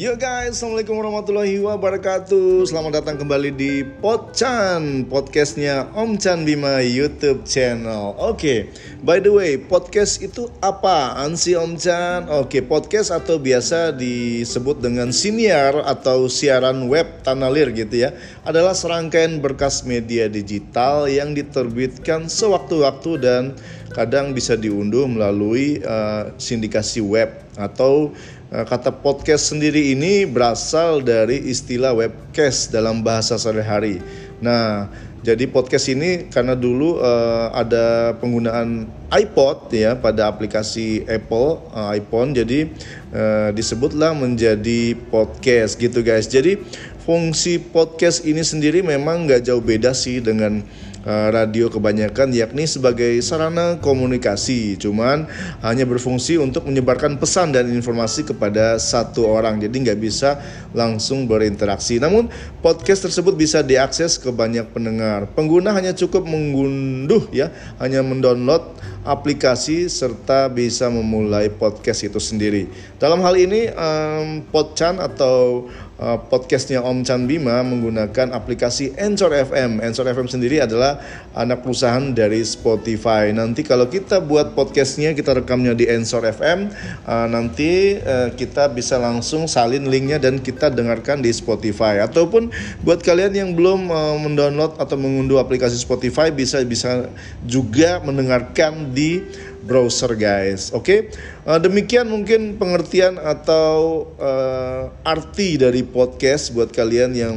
Yo guys, Assalamualaikum warahmatullahi wabarakatuh Selamat datang kembali di Podchan Podcastnya Om Chan Bima YouTube channel Oke, by the way, podcast itu apaan sih Om Chan? Oke, podcast atau biasa disebut dengan siniar atau siaran web tanah lir gitu ya Adalah serangkaian berkas media digital yang diterbitkan sewaktu-waktu dan kadang bisa diunduh melalui uh, sindikasi web atau kata podcast sendiri ini berasal dari istilah webcast dalam bahasa sehari-hari. Nah, jadi podcast ini karena dulu uh, ada penggunaan iPod ya pada aplikasi Apple uh, iPhone, jadi uh, disebutlah menjadi podcast gitu guys. Jadi fungsi podcast ini sendiri memang nggak jauh beda sih dengan Eh, radio kebanyakan yakni sebagai sarana komunikasi. Cuman hanya berfungsi untuk menyebarkan pesan dan informasi kepada satu orang. Jadi nggak bisa langsung berinteraksi. Namun podcast tersebut bisa diakses ke banyak pendengar. Pengguna hanya cukup mengunduh ya hanya mendownload aplikasi serta bisa memulai podcast itu sendiri. Dalam hal ini um, Podchan atau podcastnya Om Chan Bima menggunakan aplikasi Anchor FM. Anchor FM sendiri adalah anak perusahaan dari Spotify. Nanti kalau kita buat podcastnya, kita rekamnya di Anchor FM, uh, nanti uh, kita bisa langsung salin linknya dan kita dengarkan di Spotify. Ataupun buat kalian yang belum mendownload atau mengunduh aplikasi Spotify, bisa bisa juga mendengarkan di browser guys. Oke, okay? uh, demikian mungkin pengertian atau uh, arti dari podcast buat kalian yang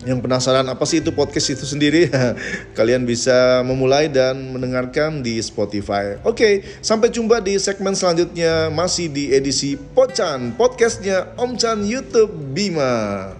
yang penasaran apa sih itu podcast itu sendiri, kalian bisa memulai dan mendengarkan di Spotify. Oke, okay, sampai jumpa di segmen selanjutnya masih di edisi Pochan, podcastnya Om Chan YouTube Bima.